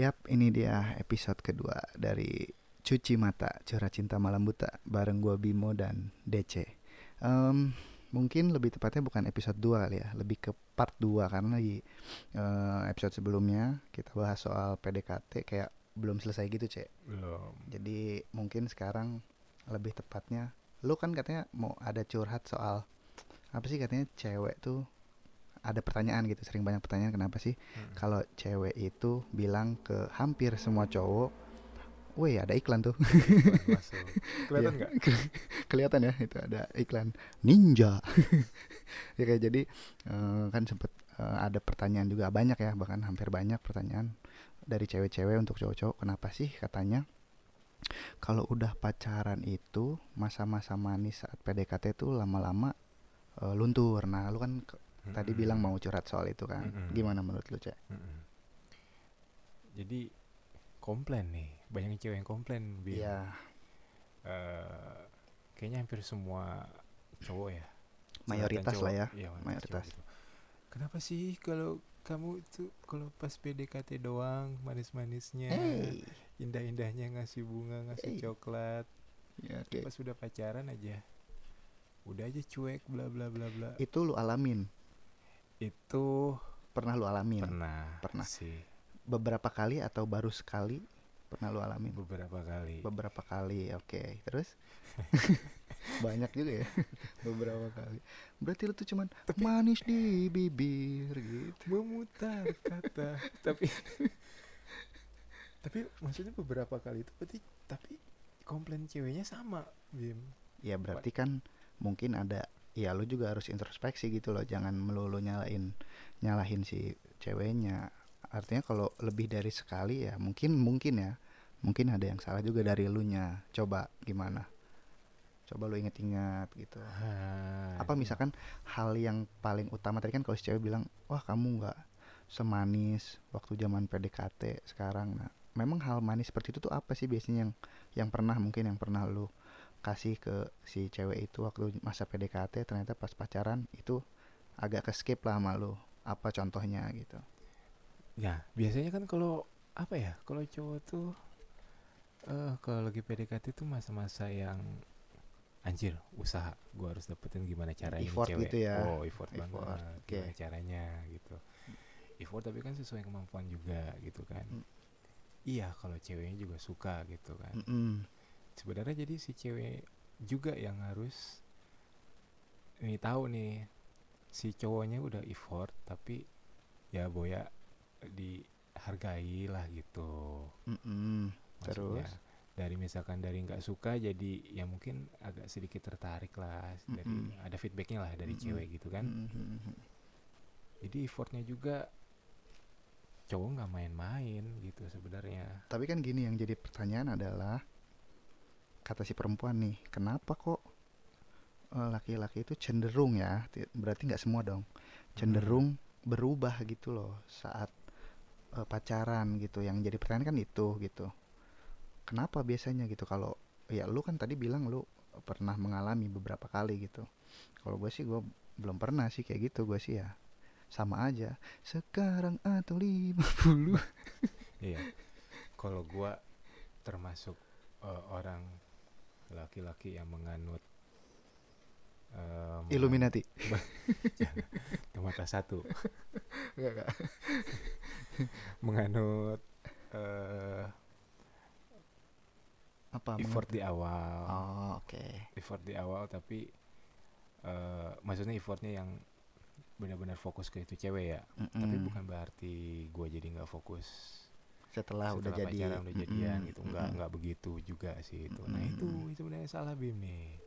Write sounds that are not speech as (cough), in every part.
Yap, ini dia episode kedua dari Cuci Mata, Curhat Cinta Malam Buta bareng gua Bimo dan DC. Em, mungkin lebih tepatnya bukan episode 2 kali ya, lebih ke part 2 karena di eh, episode sebelumnya kita bahas soal PDKT kayak belum selesai gitu, Cek. Belum. Jadi mungkin sekarang lebih tepatnya lu kan katanya mau ada curhat soal apa sih katanya cewek tuh ada pertanyaan gitu, sering banyak pertanyaan kenapa sih Mm. kalau cewek itu bilang ke hampir semua cowok, "Woi, ada iklan tuh." (laughs) Masuk. Kelihatan Iya. nggak? (laughs) Kelihatan ya itu ada iklan ninja. (laughs) ya kayak jadi eh, kan sempet eh, ada pertanyaan juga banyak ya bahkan hampir banyak pertanyaan dari cewek-cewek untuk cowok-cowok kenapa sih katanya kalau udah pacaran itu masa-masa manis saat PDKT itu lama-lama eh, luntur. Nah, lu kan ke- tadi bilang mau curhat soal itu kan. Mm-mm. Gimana menurut lu, Cek? Mm-mm. Jadi komplain nih, banyak cewek yang komplain. Bim. Iya, Eh, kayaknya hampir semua cowok ya. mayoritas Curhatan lah ya. cowok. Iya, mayoritas. cowok gitu. Kenapa sih kalau kamu itu kalau pas PDKT doang manis-manisnya, Hey. indah-indahnya ngasih bunga, ngasih Hey. coklat, Ya, oke. pas sudah pacaran aja, udah aja cuek, bla bla bla bla. Itu lu alamin. Itu Pernah lu alamin? pernah, Pernah. sih Beberapa kali atau baru sekali pernah lu alamin? beberapa kali. Beberapa kali. Oke. Terus? (laughs) (laughs) Banyak juga ya. (laughs) Beberapa kali. Berarti lu tuh cuman manis di bibir gitu. memutar kata tapi tapi maksudnya beberapa kali itu berarti tapi komplain ceweknya sama Bim Ya berarti kan mungkin ada ya lu juga harus introspeksi gitu loh jangan melulu nyalain nyalahin si ceweknya. Artinya kalau lebih dari sekali ya mungkin mungkin ya mungkin ada yang salah juga dari lu nya coba gimana? Coba lu inget-inget gitu. Ah, apa misalkan hal yang paling utama? Tadi kan kalau si cewek bilang wah kamu nggak semanis waktu zaman PDKT sekarang. Nah memang hal manis seperti itu tuh apa sih biasanya yang yang pernah mungkin yang pernah lu kasih ke si cewek itu waktu masa PDKT ternyata pas pacaran itu agak ke skip lah sama lu apa contohnya gitu ya biasanya kan kalau apa ya kalau cowok tuh eh kalau lagi PDKT tuh masa-masa yang anjir usaha gua harus dapetin gimana caranya Effort cewek gitu ya. oh effort, Effort, banget oke. gimana caranya gitu effort tapi kan sesuai kemampuan juga gitu kan Mm. iya kalau ceweknya juga suka gitu kan Mm-mm. Sebenarnya jadi si cewek juga yang harus ini tahu nih si cowoknya udah effort tapi ya boya dihargai lah gitu Mm-mm. maksudnya Terus? dari misalkan dari nggak suka jadi ya mungkin agak sedikit tertarik lah dari Mm-mm. ada feedbacknya lah dari Mm-mm. cewek gitu kan Mm-mm. jadi effortnya juga cowok nggak main-main gitu sebenarnya Tapi kan gini yang jadi pertanyaan adalah kata si perempuan nih, kenapa kok eh, laki-laki itu cenderung ya, ti- berarti nggak semua dong, cenderung berubah gitu loh saat eh, pacaran gitu. Yang jadi pertanyaan kan itu gitu. Kenapa biasanya gitu kalau ya lu kan tadi bilang lu pernah mengalami beberapa kali gitu. Kalau gue sih gue belum pernah sih kayak gitu gue sih ya sama aja sekarang atau 50 Iya. Kalau gua termasuk eh, orang laki-laki yang menganut em, Illuminati (laughs) mata satu, Enggak, enggak. (laughs) menganut eh, apa effort menurut- di awal, oh oke effort di awal tapi eh, maksudnya effortnya yang benar-benar fokus ke itu cewek ya. Tapi Mm-mm. bukan berarti gua jadi nggak fokus setelah, udah jadi udah jadian gitu. Nggak mm-mm. nggak begitu juga sih itu. Nah itu sebenarnya salah bim nih.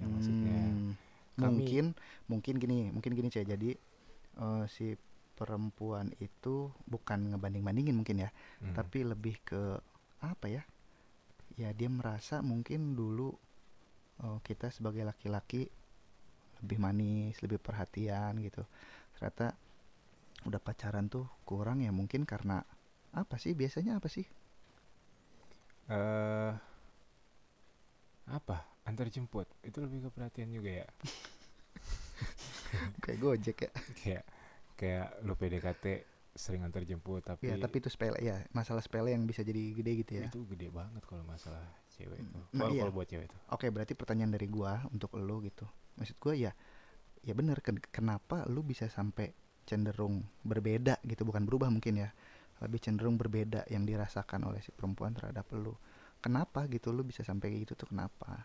Yang maksudnya Hmm, kami- mungkin mungkin gini mungkin gini cek jadi eh, si perempuan itu bukan ngebanding bandingin mungkin ya Hmm. tapi lebih ke apa ya? Ya dia merasa mungkin dulu eh, kita sebagai laki-laki lebih manis lebih perhatian gitu. Ternyata udah pacaran tuh kurang ya mungkin karena apa sih? Biasanya apa sih? Eh apa? Antar jemput. Itu lebih ke perhatian juga ya. (laughs) Kayak gojek ya. Kayak kayak lu PDKT sering antar jemput tapi, ya tapi itu sepele ya masalah sepele yang bisa jadi gede gitu ya. Itu gede banget kalau masalah cewek itu. Nah, kalau iya. buat cewek itu. Oke berarti pertanyaan dari gua untuk lo gitu. Maksud gua ya ya bener ken- kenapa lu bisa sampai cenderung berbeda gitu? Bukan berubah mungkin ya lebih cenderung berbeda yang dirasakan oleh si perempuan terhadap lu kenapa gitu lu bisa sampai kayak gitu tuh kenapa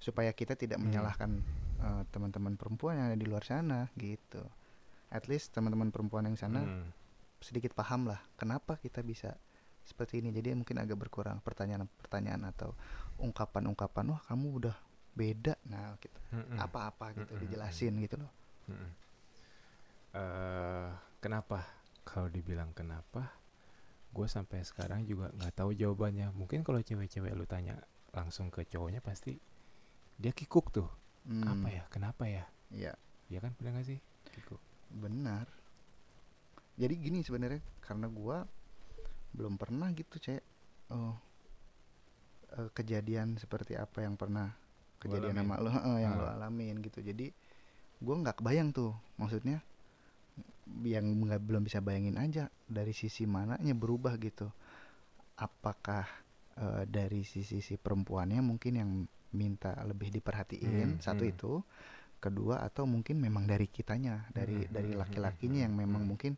supaya kita tidak Hmm. menyalahkan eh, teman-teman perempuan yang ada di luar sana gitu at least teman-teman perempuan yang sana Hmm. sedikit paham lah kenapa kita bisa seperti ini jadi mungkin agak berkurang pertanyaan-pertanyaan atau ungkapan-ungkapan wah kamu udah beda nah gitu Mm-mm. apa-apa gitu Mm-mm. dijelasin gitu loh Mm-mm. Eh, kenapa kalau dibilang kenapa gue sampai sekarang juga nggak tahu jawabannya. Mungkin kalau cewek-cewek lu tanya langsung ke cowoknya pasti dia kikuk tuh. Hmm, apa ya? Kenapa ya? Ya ya kan? Bener gak sih? Kikuk. Benar. Jadi gini sebenarnya karena gua belum pernah gitu cek. Oh eh, kejadian seperti apa yang pernah kejadian sama lo eh, yang lo Ah. alamin gitu. Jadi gua nggak kebayang tuh maksudnya yang nggak belum bisa bayangin aja dari sisi mananya berubah gitu apakah eh, dari sisi si perempuannya mungkin yang minta lebih diperhatiin Hmm, satu hmm. itu kedua atau mungkin memang dari kitanya dari Hmm, dari hmm, hmm, laki-lakinya hmm, yang memang hmm. mungkin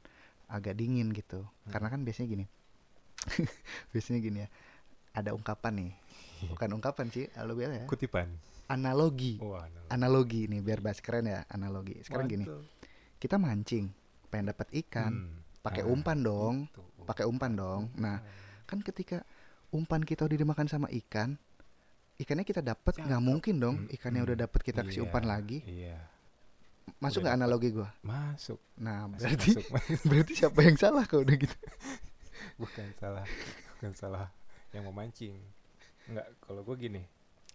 agak dingin gitu Hmm. karena kan biasanya gini (laughs) biasanya gini ya ada ungkapan nih bukan ungkapan sih lo bilang ya kutipan analogi wah no. analogi nih biar bahas keren ya analogi sekarang gini Mantul. kita mancing pengen dapat ikan Hmm. pakai Ah, umpan dong itu. pakai umpan dong nah Umpan. kan ketika umpan kita udah dimakan sama ikan ikannya kita dapat nggak mungkin dong Mm, ikannya mm. udah dapat kita kasih Iya, umpan lagi iya masuk nggak analogi gua masuk nah Masuk, berarti masuk. (laughs) berarti siapa yang salah kalau udah gitu (laughs) bukan salah bukan salah yang memancing Enggak, kalau gue gini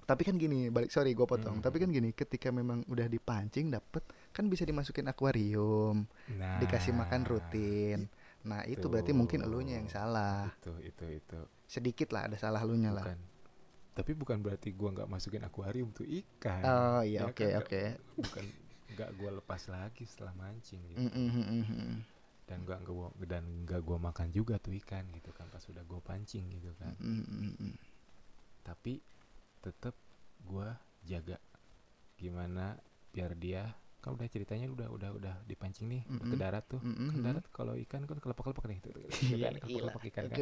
tapi kan gini balik sorry gua potong. Mm. tapi kan gini ketika memang udah dipancing dapet kan bisa dimasukin akuarium nah dikasih makan rutin. Nah itu berarti mungkin elunya yang salah. Itu itu itu. Sedikit lah ada salah elunya lah. Tapi bukan berarti gua nggak masukin akuarium tuh ikan. Oh iya Ya oke kan, oke. bukan nggak gua lepas lagi setelah mancing gitu. Mm, mm, dan nggak gua dan nggak gua makan juga tuh ikan gitu kan pas sudah gua pancing gitu kan. Mm, tapi tetap gua jaga. Gimana biar dia kan udah ceritanya udah udah udah dipancing nih Mm-mm. ke darat tuh. Mm, mm, kan mm. darat kalau ikan kan kelepak-kelepak nih tuh, Iya, kan, kelepak-kelepak ikan kan.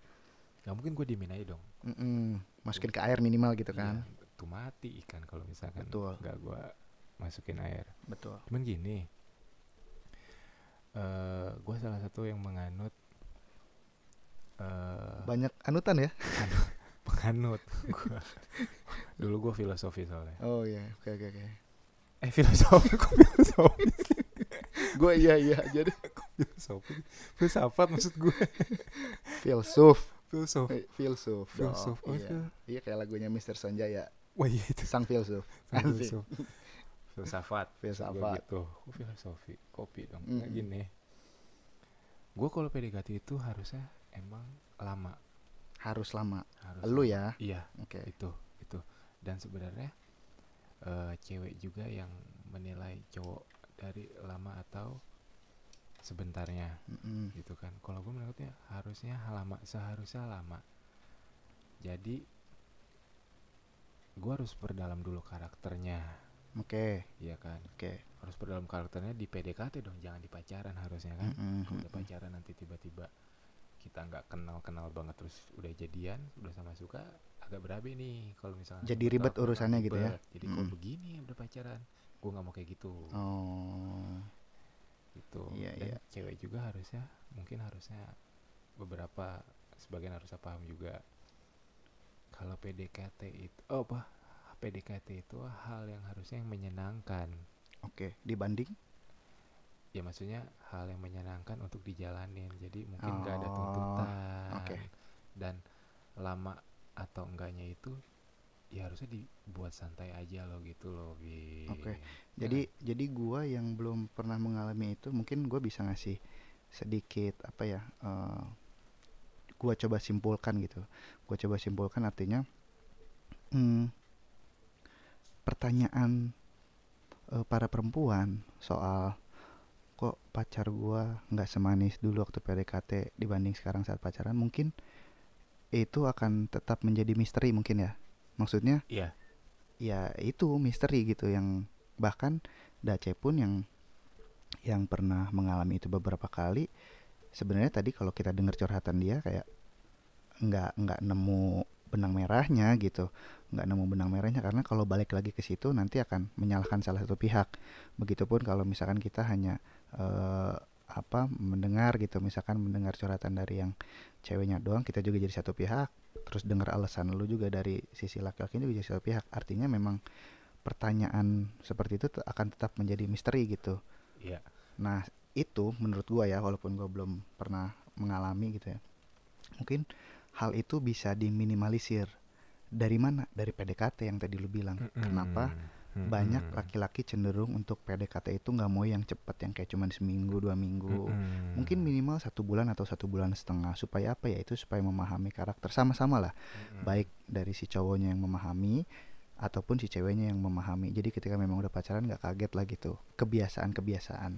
(laughs) Nggak mungkin gue diemin aja dong. Mm, mm. masukin ke air minimal gitu Iya, kan tuh mati ikan kalau misalkan Betul. nggak gue masukin air. Betul. Cuman gini eh gue salah satu yang menganut eh banyak anutan ya (laughs) penganut (laughs) Gua- dulu gue filosofi soalnya. Oh iya. Oke oke oke. Eh filosofi kok filosofi? (laughs) Gue iya iya. Jadi (laughs) filosofi? Filsafat maksud gue filsuf. Filsuf. Eh, filsuf filsuf oh, iya. fil- iya kayak lagunya Mr. Sonjaya wah iya itu. Sang filsuf. Filsuf. Filsafat. Filsafat. Gitu. Oh, filosofi? Kopi dong. Nggak gini. Gue kalau PDKT itu harusnya emang lama harus lama. Harus lu ya. Iya oke. itu itu. Dan sebenarnya eh, cewek juga yang menilai cowok dari lama atau sebentarnya Mm-mm. gitu kan. Kalau gue menurutnya harusnya lama seharusnya lama. Jadi gue harus perdalam dulu karakternya. Oke. Ya kan? Oke. Harus perdalam karakternya di PDKT dong jangan di pacaran harusnya kan. Mm-mm, kalau udah pacaran nanti tiba-tiba kita nggak kenal kenal banget terus udah jadian udah sama suka agak berabe nih kalau misalnya Jadi ribet urusannya gitu ya? jadi kok Mm. begini udah pacaran gue nggak mau kayak gitu. Oh. Gitu. Iya, dan iya. cewek juga harusnya mungkin harusnya beberapa sebagian harusnya paham juga. Kalau PDKT itu oh apa? PDKT itu hal yang harusnya yang menyenangkan. Oke dibanding ya maksudnya hal yang menyenangkan untuk dijalanin jadi mungkin nggak ada Oh, tuntutan oke. dan lama atau enggaknya itu ya harusnya dibuat santai aja loh gitu loh Bi. Oke. Ya jadi jadi gua yang belum pernah mengalami itu mungkin gua bisa ngasih sedikit apa ya eh, gua coba simpulkan gitu gua coba simpulkan artinya hmm, pertanyaan eh, para perempuan soal kok pacar gua nggak semanis dulu waktu PDKT dibanding sekarang saat pacaran mungkin itu akan tetap menjadi misteri mungkin ya maksudnya Iya. ya itu misteri gitu yang bahkan Dace pun yang yang pernah mengalami itu beberapa kali sebenarnya tadi kalau kita dengar curhatan dia kayak nggak nggak nemu benang merahnya gitu nggak nemu benang merahnya karena kalau balik lagi ke situ nanti akan menyalahkan salah satu pihak begitupun kalau misalkan kita hanya eh, apa mendengar gitu. Misalkan mendengar curhatan dari yang ceweknya doang kita juga jadi satu pihak. Terus dengar alasan lu juga dari sisi laki-laki juga jadi satu pihak. Artinya memang pertanyaan seperti itu akan tetap menjadi misteri gitu. Iya. nah itu menurut gua ya walaupun gua belum pernah mengalami gitu ya mungkin hal itu bisa diminimalisir. Dari mana? Dari PDKT yang tadi lu bilang. Kenapa Mm-mm. banyak laki-laki cenderung untuk PDKT itu nggak mau yang cepat yang kayak cuman seminggu dua minggu. Mm-mm. mungkin minimal satu bulan atau satu bulan setengah. Supaya apa ya? Itu supaya memahami karakter. Sama-sama lah. Mm-mm. baik dari si cowoknya yang memahami ataupun si ceweknya yang memahami. Jadi ketika memang udah pacaran nggak kaget lah gitu. Kebiasaan-kebiasaan.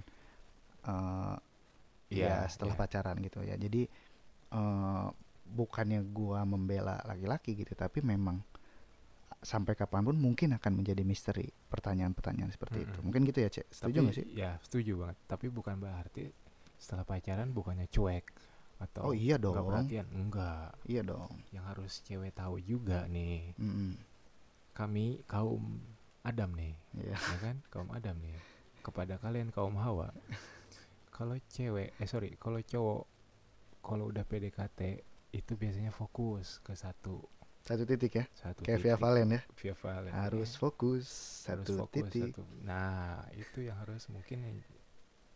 Eh ya Iya, setelah iya. pacaran gitu ya. Jadi eh bukannya gua membela laki-laki gitu tapi memang sampai kapan pun mungkin akan menjadi misteri pertanyaan-pertanyaan seperti itu Mm-mm. mungkin gitu ya cek setuju nggak sih Ya setuju banget. Tapi bukan berarti setelah pacaran bukannya cuek atau oh iya dong perhatian. Enggak. iya dong Yang harus cewek tahu juga nih. Mm-mm. Kami kaum Adam nih, Iya. ya kan? Kaum Adam nih. Kepada kalian kaum Hawa. Kalau cewek, eh sorry, kalau cowok kalau udah PDKT itu biasanya fokus ke satu satu titik ya satu kayak via titik. Valen ya Via Valen, harus ya. fokus harus satu fokus titik satu. Nah, itu yang harus mungkin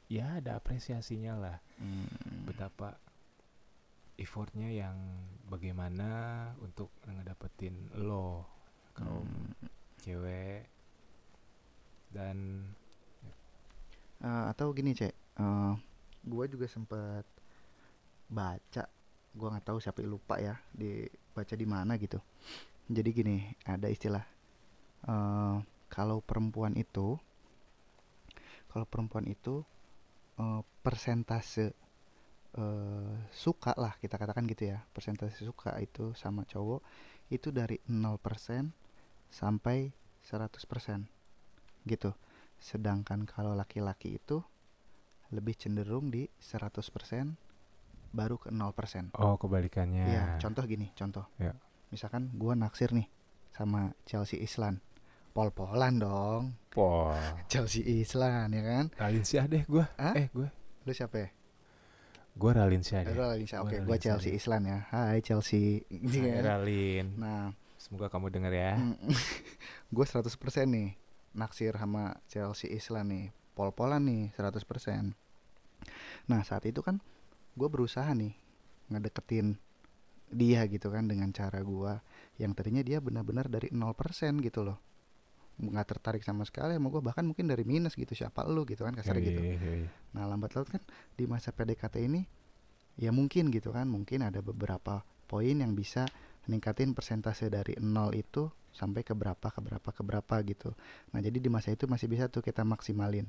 ya ada apresiasinya lah Hmm. betapa effortnya yang bagaimana untuk ngedapetin lo kaum Hmm. cewek dan Eh, atau gini cek eh gue juga sempat baca gue nggak tahu siapa lupa ya di baca di mana gitu. Jadi gini ada istilah eh kalau perempuan itu kalau perempuan itu eh, persentase eh, suka lah kita katakan gitu ya persentase suka itu sama cowok itu dari 0% sampai 100% gitu. Sedangkan kalau laki-laki itu lebih cenderung di 100% baru ke 0%. oh kebalikannya Iya, contoh gini, contoh. Ya. Misalkan gua naksir nih sama Chelsea Islan. Pol-polan dong. Wah, (laughs) Chelsea Islan ya kan? Ralinsyah deh gua Hah? eh gua Lu siapa ya? gua Ralinsyah deh Lu Ralinsa. Gua Oke, gua Ralinsa Chelsea deh. Islan ya. Hai Chelsea. Hai, kan. Ralin Nah, semoga kamu denger ya (laughs) gue 100% nih naksir sama Chelsea Islan nih. Pol-polan nih 100%. Nah, saat itu kan gue berusaha nih ngedeketin dia gitu kan dengan cara gua yang tadinya dia benar-benar dari 0% gitu loh nggak tertarik sama sekali sama gue bahkan mungkin dari minus gitu siapa lu gitu kan kasar gitu Yoi, yoi. Nah lambat laut kan di masa PDKT ini ya mungkin gitu kan mungkin ada beberapa poin yang bisa ningkatin persentase dari nol itu sampai ke berapa ke berapa ke berapa gitu. Nah jadi di masa itu masih bisa tuh kita maksimalin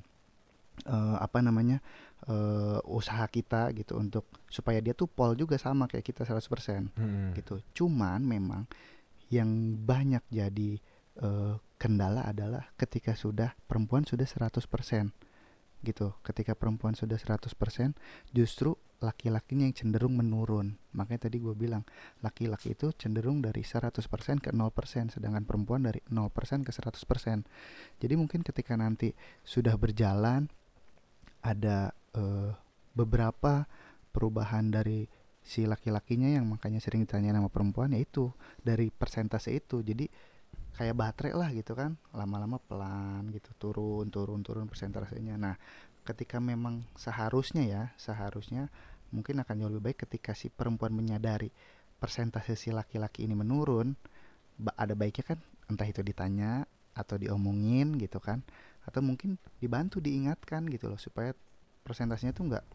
eh, apa namanya eh, usaha kita gitu untuk supaya dia tuh pol juga sama kayak kita 100% Mm-mm. gitu. Cuman memang yang banyak jadi eh, kendala adalah ketika sudah perempuan sudah 100% gitu. Ketika perempuan sudah 100% justru laki-lakinya yang cenderung menurun. Makanya tadi gue bilang laki-laki itu cenderung dari 100% ke 0% sedangkan perempuan dari 0% ke 100%. Jadi mungkin ketika nanti sudah berjalan ada eh, beberapa perubahan dari si laki-lakinya yang makanya sering ditanya sama perempuan yaitu dari persentase itu. Jadi kayak baterai lah gitu kan lama-lama pelan gitu turun turun turun persentasenya. Nah ketika memang seharusnya ya seharusnya mungkin akan jauh lebih baik ketika si perempuan menyadari persentase si laki-laki ini menurun ada baiknya kan entah itu ditanya atau diomongin gitu kan atau mungkin dibantu diingatkan gitu loh supaya persentasenya tuh nggak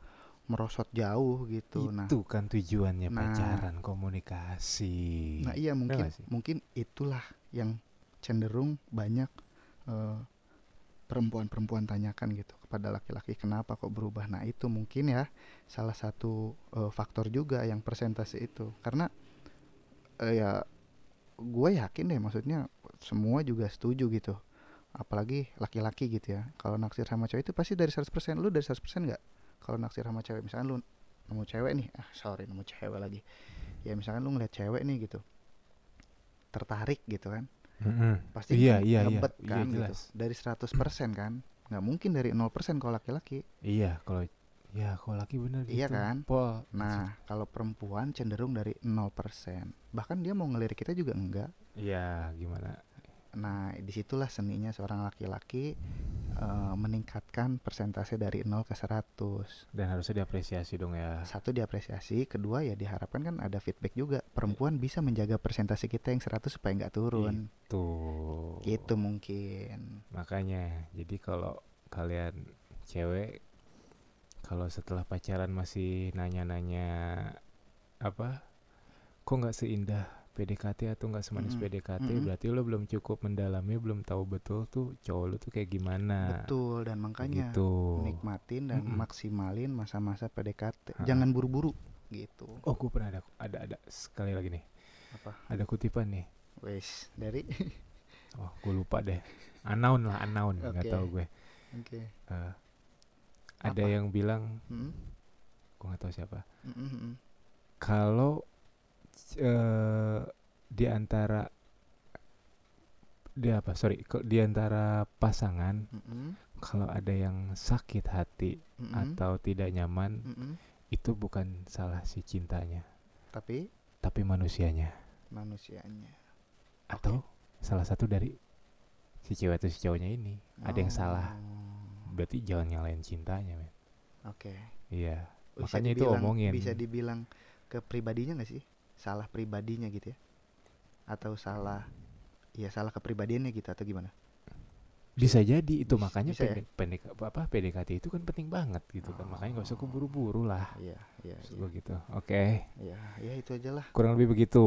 merosot jauh gitu. Nah itu kan tujuannya Nah. pacaran komunikasi. Nah iya mungkin mungkin itulah yang cenderung banyak eh, perempuan-perempuan tanyakan gitu kepada laki-laki kenapa kok berubah? Nah itu mungkin ya salah satu eh, faktor juga yang persentase itu. Karena eh, ya gue yakin deh maksudnya semua juga setuju gitu apalagi laki-laki gitu ya kalau naksir sama cewek itu pasti dari 100% lu dari 100% nggak kalau naksir sama cewek misalkan lu nemu cewek nih ah sorry nemu cewek lagi ya misalkan lu ngeliat cewek nih gitu tertarik gitu kan Mm-mm. pasti Iya, kan iya, iya. ngebet Iya, kan gitu jelas. dari 100% kan nggak mungkin dari 0% kalau laki-laki Iya, kalau ya kalau laki bener Iya gitu. kan? Pol. nah kalau perempuan cenderung dari 0% bahkan dia mau ngelirik kita juga enggak Iya, gimana? Nah di situlah seninya seorang laki-laki eh, meningkatkan persentase dari 0 ke 100 Dan harusnya diapresiasi dong ya. satu diapresiasi. Kedua ya diharapkan kan ada feedback juga. Perempuan bisa menjaga persentase kita yang 100 supaya nggak turun. Tuh. gitu mungkin. Makanya, jadi kalau kalian cewek kalau setelah pacaran masih nanya-nanya apa? Kok nggak seindah PDKT atau nggak semanis Mm-mm, PDKT? mm-mm. Berarti lo belum cukup mendalami, belum tahu betul tuh cowok lo tuh kayak gimana. betul dan makanya Gitu. nikmatin dan Mm-mm. maksimalin masa-masa PDKT Ha-ha. jangan buru-buru gitu Oh, gue pernah ada ada ada sekali lagi nih. apa Ada kutipan nih. wes dari (laughs) Oh, gue lupa deh. Anaun lah, anaun. Nggak Oke. tahu gue. oke Eh, ada Apa? yang bilang, Mm-mm, gue nggak tahu siapa. mm-mm, mm-mm. Kalau eh di antara di apa? Sorry, di antara pasangan Mm-mm, kalau ada yang sakit hati mm-mm, atau tidak nyaman, mm-mm. itu bukan salah si cintanya, tapi tapi manusianya. manusianya Atau salah satu dari si cewek atau si cowoknya ini ada yang salah. Oh, Berarti jangan nyalain cintanya, men. oke Iya. Bisa Makanya itu dibilang- omongin. bisa dibilang ke pribadinya nggak sih salah pribadinya gitu ya atau salah ya salah kepribadiannya gitu atau gimana Bisa jadi itu Bis- makanya bisa ya? pendek, pendek apa PDKT itu kan penting banget gitu kan. Makanya nggak usah Oh. keburu-buru lah. iya iya gua gitu. Oke. ya ya itu aja lah Kurang lebih begitu.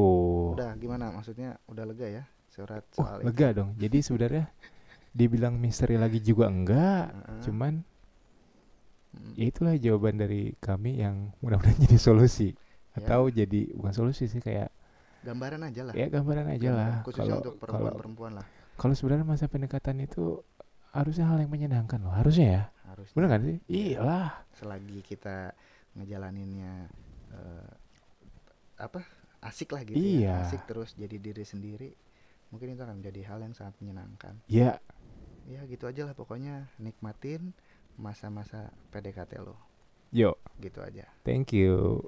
udah gimana maksudnya udah lega ya surat soal itu lega dong. Jadi sebenarnya dibilang misteri lagi juga enggak. Heeh. Cuman Mm, ya itulah jawaban dari kami yang mudah-mudahan (laughs) jadi solusi Ya. atau jadi bukan solusi sih kayak gambaran aja lah ya gambaran aja lah. Khususnya Kalau untuk kalau perempuan-perempuan lah kalau sebenarnya masa pendekatan itu harusnya hal yang menyenangkan loh. Harusnya ya. harus Bener kan sih? Iya. Iyalah. selagi kita ngejalaninnya eh, apa asik lah gitu Iya. ya asik terus jadi diri sendiri mungkin itu akan menjadi hal yang sangat menyenangkan Ya, ya gitu aja lah pokoknya nikmatin masa-masa PDKT lo yuk. gitu aja Thank you.